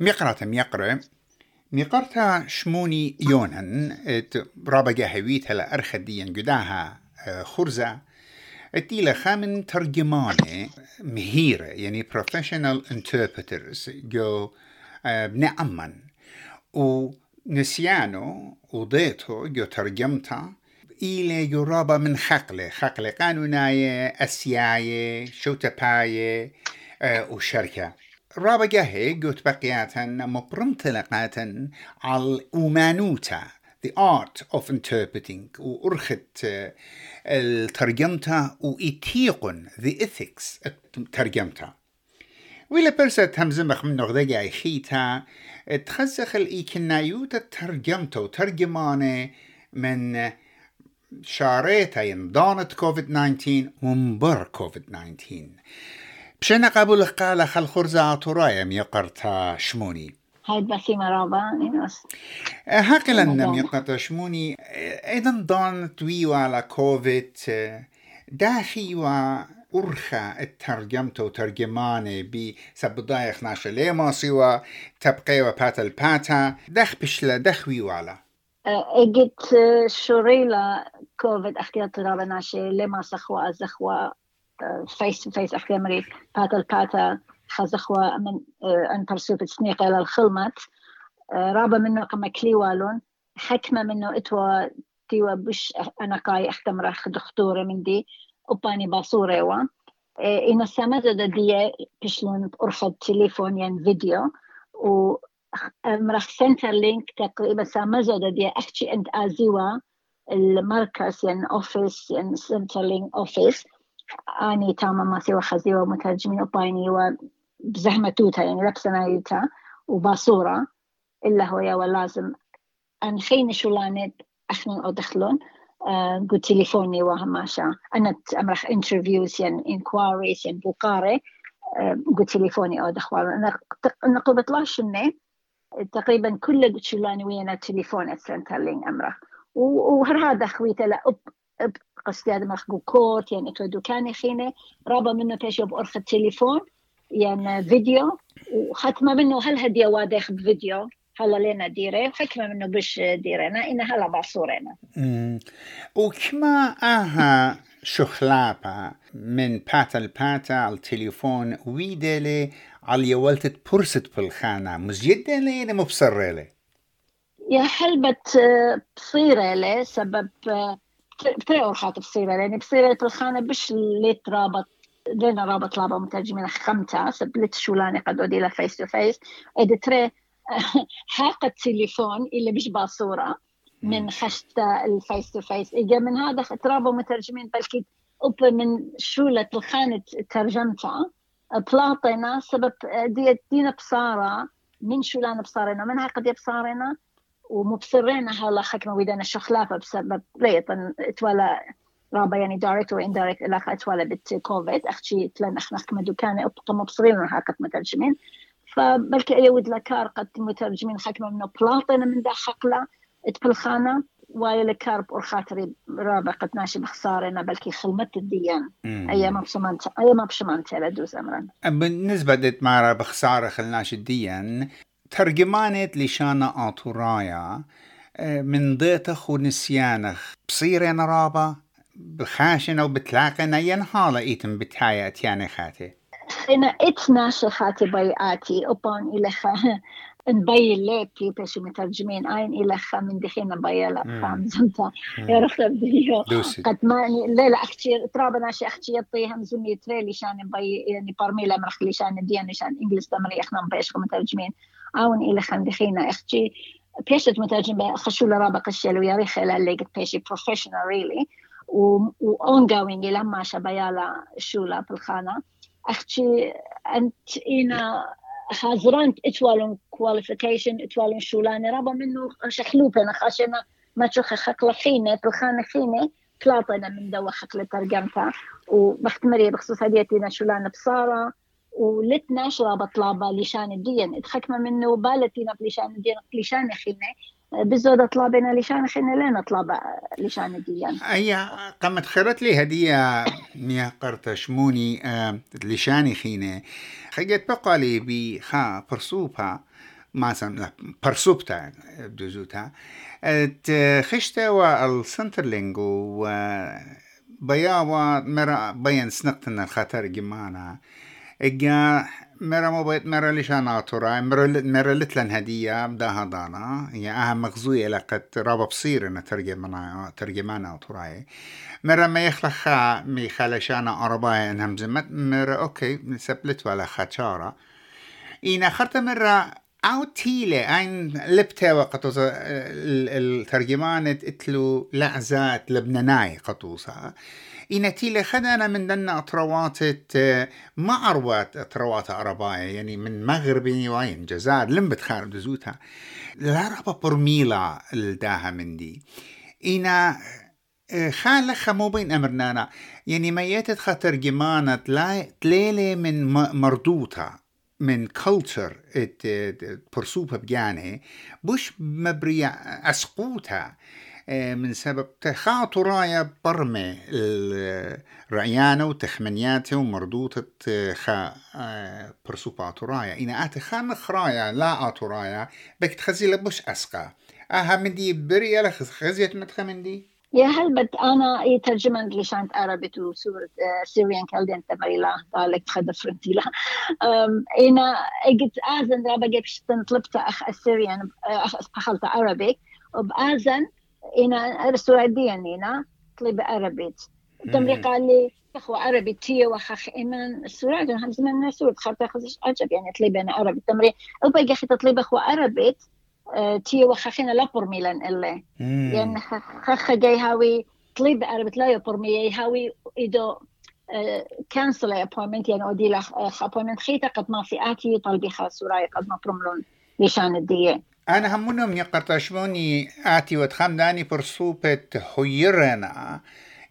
ميقرة ميقرة. ميقرتا شموني يونن رابا جاهويت هلا أرخديا قداها آه، خرزة. التيلة خامن ترجمانة مهيرة يعني professional interpreters جو آه، بنعمن ونسيانو وضيتو جو ترجمتا. إلى يرابا من خقلة. خقلة قانوناية أسياية شوتباية آه، وشركة. جاهي قلت بقياتا مبرمتلقاتا على أومانوتا the art of interpreting وأرخت آه، الترجمتا وإتيقن the ethics ترجمتا وإلا برسة همزمخ من نغذي خيتا تخزخ الإيكنايوتا ترجمتا وترجمانة من شاريتين دانت كوفيد 19 ومبر كوفيد 19 بشنا قبول قال خل خرزة عطرايا ميقرتا شموني. هاي بسيمة رابا نينوس هاقلا ميقرتا شموني. أيضا دانت ويو على كوفيد داخي و أرخى الترجمة وترجمانة بسبضايخ ناشا ليما سوا تبقى وباتا الباتا دخ بشلا دخ ويو على إجت شوريلا كوفيد اختيار رابا ناشي لما سخوا أزخوا. تو فيس اختيار مري باتا الباتا خزخوا من ان برسوب سنيقة إلى الخلمت رابا منه كما كليوالون حكمة منه اتوا تيوا بش أنا قاي اختمر دختورة من دي. وباني باصورة وا إنه سامزة دي بشلون أرخد تليفون يعني فيديو. و مرخ سنتر لينك تقريبا سامزة دي أحكي أنت أزيوا المركز يعني أوفيس يعني سنتر لينك أوفيس. أني تاما ما سوى خزيوة مترجمين وبايني وبزحمة توتا يعني لبسنا نايتا وباصورة إلا هو يا ولازم أن خين شولانت أخنون أو دخلون قلت تليفوني وهماشا. أنا أمرح انترفيوز يعني انكواريز يعني بوقاري قلت تليفوني أو دخوال أنا نقول بطلاش تقريبا كل شولاني ويانا تليفون السنترلين أمرح وهذا خويته لا أب أب قصدي هذا مرخ كورت يعني كدو كان خينه رابا منه بيش بأرخ التليفون يعني فيديو. وختمة منه هل هدية وادخ بفيديو؟ هلا لنا ديرة. حكمة منه بش ديرنا إن هلا بعصورنا وكما أها شخلابة من باتا الباتا على التليفون ويدلي على يولتت برست بالخانة. مزجدة لي مبصرة لي. يا حلبة بصيرة لي سبب بتري أورخات بصيرة؟ لأني بصيرة بالخانة بش ليت رابط لنا رابط لابا مترجمين خمسة سبلت شولاني قد أودي فيس تو فيس إدي تري حاقة تليفون اللي بيشبه صورة من خشتة الفيس تو فيس إجا من هذا ترابوا مترجمين بلكي من شولة الخانة ترجمتها. بلاطنا سبب دي دينا بصارة من شولان بصارنا من قد بصارنا ومبصرين هلا حكمة ويدنا شخلافة بسبب ليطن اتولى رابا يعني دايركت واندايركت إلاخ اتولى بت كوفيد أختي تلان إحنا حكمة دكانة أبقى مبصرين هاكت مترجمين. فبلكي أيود لكار قد مترجمين حكمة منه بلاطنا من دا حقلة اتبلخانة واي لكار بور خاطري رابع قد ناشي بخسارنا بلكي خلمت الديان. أي ما بشمانت أي ما بشمانت على دوز أمرا. بالنسبة ديت مارا بخسارة خلناش الديان ترجمانت لشانا آطورايا من ضيتخ ونسيانخ بصير أنا رابا بخاشنا وبتلاقنا ينهالا إيتم بتهايا يعني خاتي أنا إتنا شخاتي بيعاتي أبان إلى نبي الليبي باش مترجمين اين إلى من دخينا بيلا فهم زمتا. يا رخت بديو قد ما لا لا أختي ترابنا شي أختي يطي هم زمي تريلي شان بي يعني برميلا مرخ لي شان ديان شان انجلس تمري اخنا باش مترجمين إلى خن دخينا إختي بيشت مترجم خشولة رابع قشيل ويا ريخ اللي قد بيشي بروفيشنال ريلي و اون جوينج لما شبيالا شولا بالخانة. إختي أنت إنا حاضران إتوالون كواليفيكيشن إتوالون شولاني رابا منه شخلوبنا خاشنا ما تشوخ خقلة خينة بالخانة خينة ثلاثة من دوا خقلة ترجمتها. وبختمري بخصوص هديتنا شولانة بصارة ولتنا شرابة طلابة لشان الدين. اتحكمة منه بالتينا بلشان الدين لشان خينة بزودة طلابنا لشان خينة لنا طلابة لشان الدين. أي قامت خيرت لي هدية ميا قرطة شموني آه لشان خينة بقى لي بخا برسوبها مثلا برسوبتا بدوزوتا خشتا والسنترلينج و بياوا مرا بين سنقتنا الخطر جمانا إجا مرا مو بيت مرا ليش أنا ترى مرا مرا لتلن هدية بداها دانا يعني أهم مغزوية لقد رابا بصير إن ترجمنا ترجمانا تراي مرا ما يخلق مي خلشانا أربعة إنهم زمت. مرا أوكي سبلت ولا خشارة إنا خرت مرة أو تيلة. أين لبتة وقطوسة الترجمان إتلو لعزات لبناناي قطوسة. إن تيلة خدنا من دنا أطروات ما أروات أطروات عرباية يعني من مغربي وين جزائر لم بتخارب دزوتها لا ربا برميلا الداها من دي. إنا خالخ مو بين أمرنا يعني ما يتت ترجمانة تليلة من مردوطة من كلتشر برسوبة بجانه بوش مبرية أسقوتها. من سبب تخاطرايا برمي الرعيانة وتخمنياته ومردوطة خا برسوبة رايا إنا آت خان خرايا لا آترايا بك تخزي لبوش أسقى. أها من دي بريا لخزيت متخمن دي. يا هل بد أنا يترجمن لشانت عربي وسورة سوريان كالدين تمريلا ذلك خد فرنتيلا إنا إجت آزن رابا جبش طلبت أخ السوريان أخ أخلت عربي. وبآزن رسول ديان إنا طلب عربي تمري قال لي أخو عربي تي وخخ إيمان السورة هم زمان نسور خرطة خزش عجب يعني طلب أنا عربي. تمري أبا أخي تطلب أخو عربي تي وخخينا لا برميلان إلا. يعني خخ جاي هاوي طلب عربي لا يبرمي هاوي إدو كانسل ابوينتمنت يعني أودي لك ابوينتمنت خيتا قد ما في اتي طلبي خاص وراي قد ما برملون لشان الدية أنا همونهم يقرتشموني آتي وتخمداني برسوبة هيرنا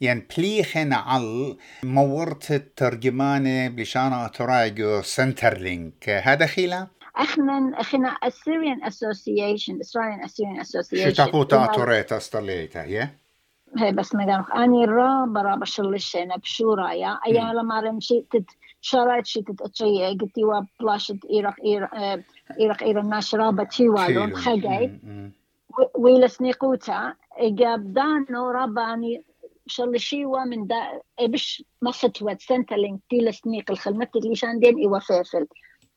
يعني بليخن على مورت الترجمانة بلشانة تراجو سنترلينك هذا خيلا؟ إحنا إحنا Assyrian Association Australian Assyrian Association. شو تقوتا توريتا استرليتا هي؟ هي بس مدام اني را برا بشلشنا بشورايا ايا لما رمشي تت شرایط شي تتشي قلتي و بلاشت إيرق إيرق إيرق ناشرة بتي والون خجاي ويلا سنيقوتا إجاب دانو رباني شلشي من دا بش ما فتوت سنتلين تيلا سنيق الخدمة اللي شاندين إيوا فيفل.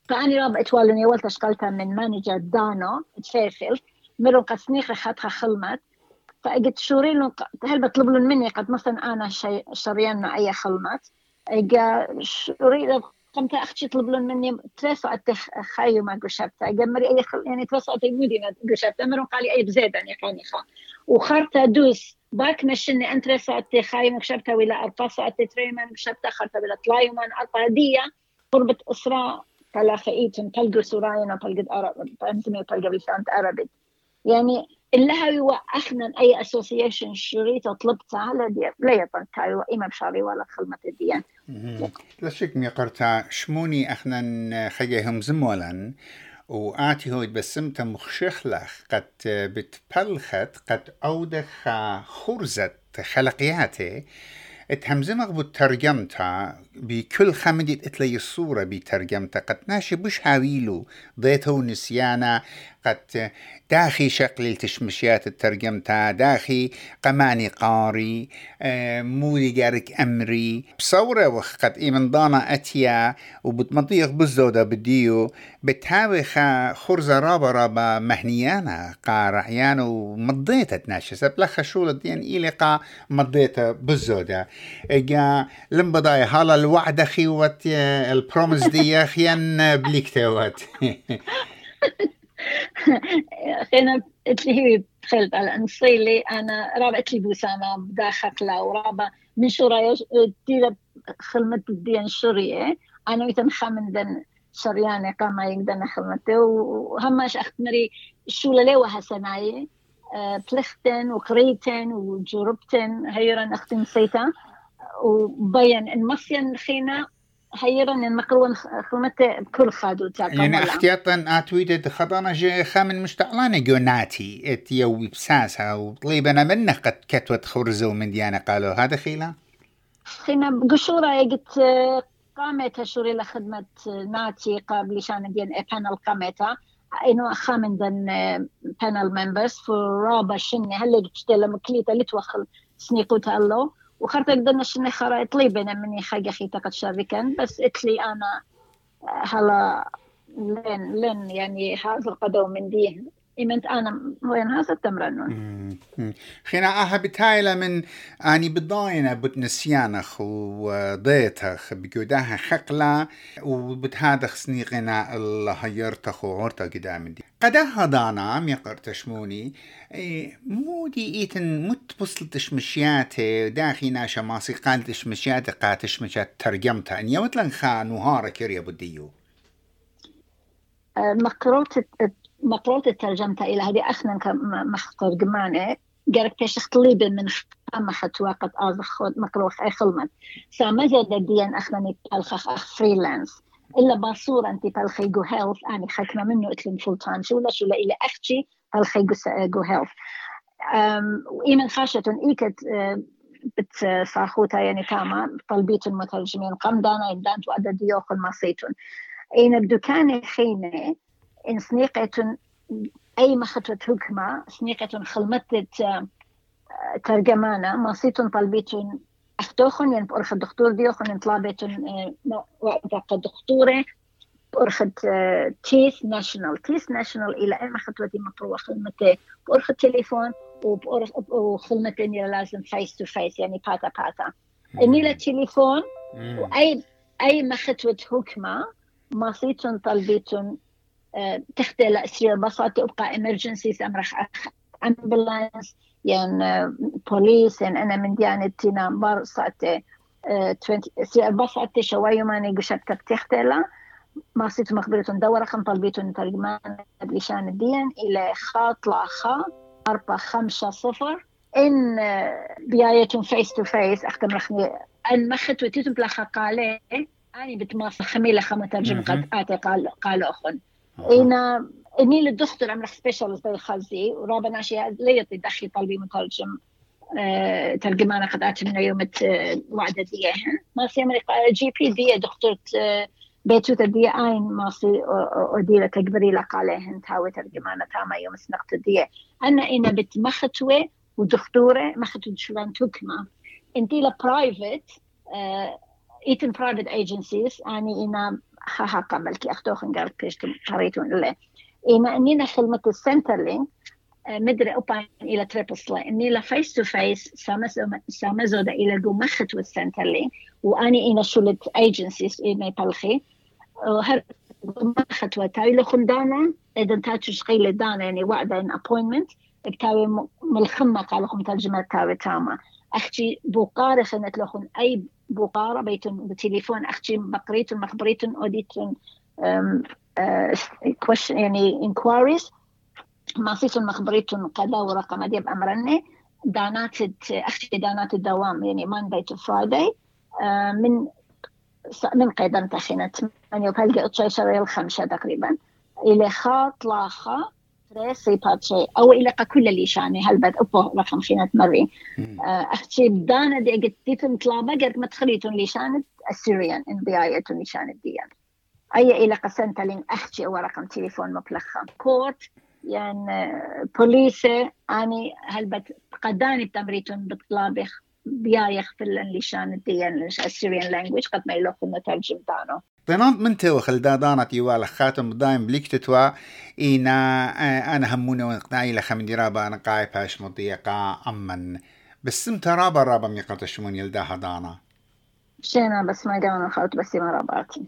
فأني رابع اتوالني ولت اشتغلتها من مانجر دانو تفيفل مرو قد سنيق خدها خلمت. فقلت شورين هل بطلب لهم مني قد مثلا أنا شي شريان أي خلمت. إجا شوري قمت أختي يطلب لهم مني ساعات خايو ما قشبت اجا مري أي. يعني ثلاث ساعات مودي ما قشبت امرهم قال لي أي بزيد يعني خاني خا. وخرتا دوس باك مشني انت ثلاث ساعات خايو ما قشبتها ولا أربع ساعات تريمان قشبتها خرتا بلا طلايو من أربع هدية قربة اسراء طلا خئيتم تلقوا سراينا تلقى عرب فهمتني تلقى بلسان عربي يعني اللهوي وأخنا أي أسوسيشن شريطة طلبتها على دي لا يطلع وإما بشاري ولا خلمة الديان. لا شك مي قرتا شموني أخنا خجيهم زمولا وآتي هو بسمت مخشخلخ قد بتبلخت قد أودخ خرزت خلقياتي. اتهمزمغ بترجمتها بكل خمدة اتلي الصورة بترجمتها قد ناشي بش هاويلو ضيته نسيانا قد داخي شكل التشمشيات الترجمتها داخي قماني قاري آه مولي جارك أمري. بصورة وقت إيمن ضانا أتيا وبتمضيق بزودة بديو بتهاوي خرزة رابا رابا مهنيانا قا رعيان ومضيتها تناشسة بلخا شو الدين إيلي قا مضيتها بزودة إجا لمبضاي هالا الوعد خيوت البرومس دي خيان بليكتوت خينا اللي دخلت على نصيلي أنا رابعت لي بوسامه بدا خكله ورابع من شرايا تيلا خلمت الدين الشرية أنا ويتم خامن دن شرياني قاما يقدر خلمته وهماش أخت مري شو للي وهسناي بلختن وقريتن وجربتن هيرا أختي نسيتا وبين المصين خينا هيرا المقرون خلمته بكل خادو تاكا يعني احتياطا اتويت خضانا جي خامن مشتعلانة جوناتي ات يوي بساسا وطليبنا منه قد كتوت خرزو من ديانا قالوا هذا خيلا؟ خينا قشورة يقت قامت شوري لخدمة ناتي قبل شان ديان بانل قامتها. إنه خامن ذن بانل ممبرز في رابا شنة هلا بتشتغل مكليتا لتوخل سنيقو تالو وخرت قدرنا شنة خرا طليبنا مني خاجة خي تقد شاركا بس اتلي أنا هلا لين لين يعني هذا القدو من دي إيمنت أنا وين هذا؟ التمرن خينا أها بتايلة من أني بضاينة بتنسيانخ وضيتخ بجوداها خقلة وبتهادخ سنيقنا الله هيرتخ وعورتا قدام دي. قداها دانا ميقر تشموني مودي إيتن مت بصلتش مشياتي داخي ناشا ماسي قالتش مشياتي قاتش مشيات ترجمتها أن يوتلن خان وهارا كيريا بديو. مقروت مقروت الترجمة إلى هذه أخنا مخطر جمانة جرك بيش اختليب من خامة وقت خود مقروخ أي خلمت سامزة ديان أخنا نبالخ أخ فريلانس. إلا باصورة أنت بالخي جو هيلث. أنا خكمة منه إتلم فول تايم شو لا شو لا إلى أختي بالخي جو هيلث. وإيمن خاشة إيكت بت صاخوتا يعني كاما طلبيت المترجمين قم دانا يدانت وأدا ديوخ المصيتون إين بدكان خينة إن سنيقة أي مخطوة حكمة سنيقة خلمتت آه، ترجمانة مصيتون طلبيتون أختوخن يعني بأرخ الدكتور ديوخن طلبيتون آه، وقت الدكتورة بأرخ آه، تيس ناشونال. تيس ناشونال إلى أي مخطوة دي مقروة خلمتي بأرخ التليفون وبأرخ وخلمتي إني لازم فيس تو فيس يعني باتا باتا. إني للتليفون وأي أي مخطوة حكمة مصيتون طلبيتون تختي لأسرية بساطة أبقى إمرجنسي أمرخ أمبولانس يعني بوليس يعني أنا من ديانتنا بار ساعتي سرية بساطة شوية ماني قشت تختي لا. ما صيت مخبرتون دورة رقم طلبيتون ترجمان بلشان الدين إلى خاط لا خا أربعة خمسة صفر. إن بيايتون فيس تو فيس أختم رخني أن مخت وتيتم بلا قالي أني بتماس خميلة خمة ترجم قد آتي قال قال أخن إنا إني للدكتور عمل سبيشال زي خزي ورابع أشياء ليطي دخي طلبي مترجم ترجمانة قد أتمنى يوم وعدة دي ما سي أمريكا جي بي دي دكتور بيتو دي اين ما سي أديرة تكبري لك عليهن تاوي ترجمانة تاما يوم سنقت دي أنا إنا بتمختوي ودكتورة مختو شوان تكما إنتي لا برايفت إيتن برايفت ايجنسيز اني إنا ها قبل كي أختوخن قال كيشتم قريتون له إما أنينا خدمة السنترلينج مدري أوبان إلى تريبل سلا إني لا فيس تو فيس سامزو دا إلى جو مخت والسنترلينج وأني إنا شلت ايجنسيز إنا يبلخي وهر مخت وتاوي لخندانا إذا تاتو شغيلة دانا يعني وعدا إن أبوينمنت بتاوي ملخمة قالهم ترجمة تاوي تاما. أختي بوقارة خنت لخن أي بوقارة؟ بيتون بتليفون أختي بقريتون مخبريتون أوديتون يعني inquiries. ما صيتون مخبريتون قدا ورقم دي بأمرني دانات أختي دانات الدوام يعني Monday to Friday. من من قيدم تخينة 8 وبلقي أتشي شري الخمسة تقريبا. إلى خاط لاخا راسي باتشي. أو إلى كل اللي شاني. هل بد أبو رقم خينة مري. أختي بدانا دي قد تيتم طلابة قد ما تخليتون اللي شانت السوريان إن بيايتون اللي شانت ديان أي إلى قسنت لين أختي أو رقم تليفون مبلخة كورت يعني بوليسة أني هل بد قداني بتمريتون بطلابخ بيايخ في اللي شانت ديان السوريان لانجويج قد ما يلوخ الترجم دانو. طينات من تو خلدادانة يوالا خاتم دايم بليك تتوا. إينا أنا همونا ونقنعي لخا من درابة أنا قاعي باش مضيقة أمن. بس سم ترابا رابا ميقات الشمون يلداها دانا. شينا بس ما يدانا خلط بس ما راباتي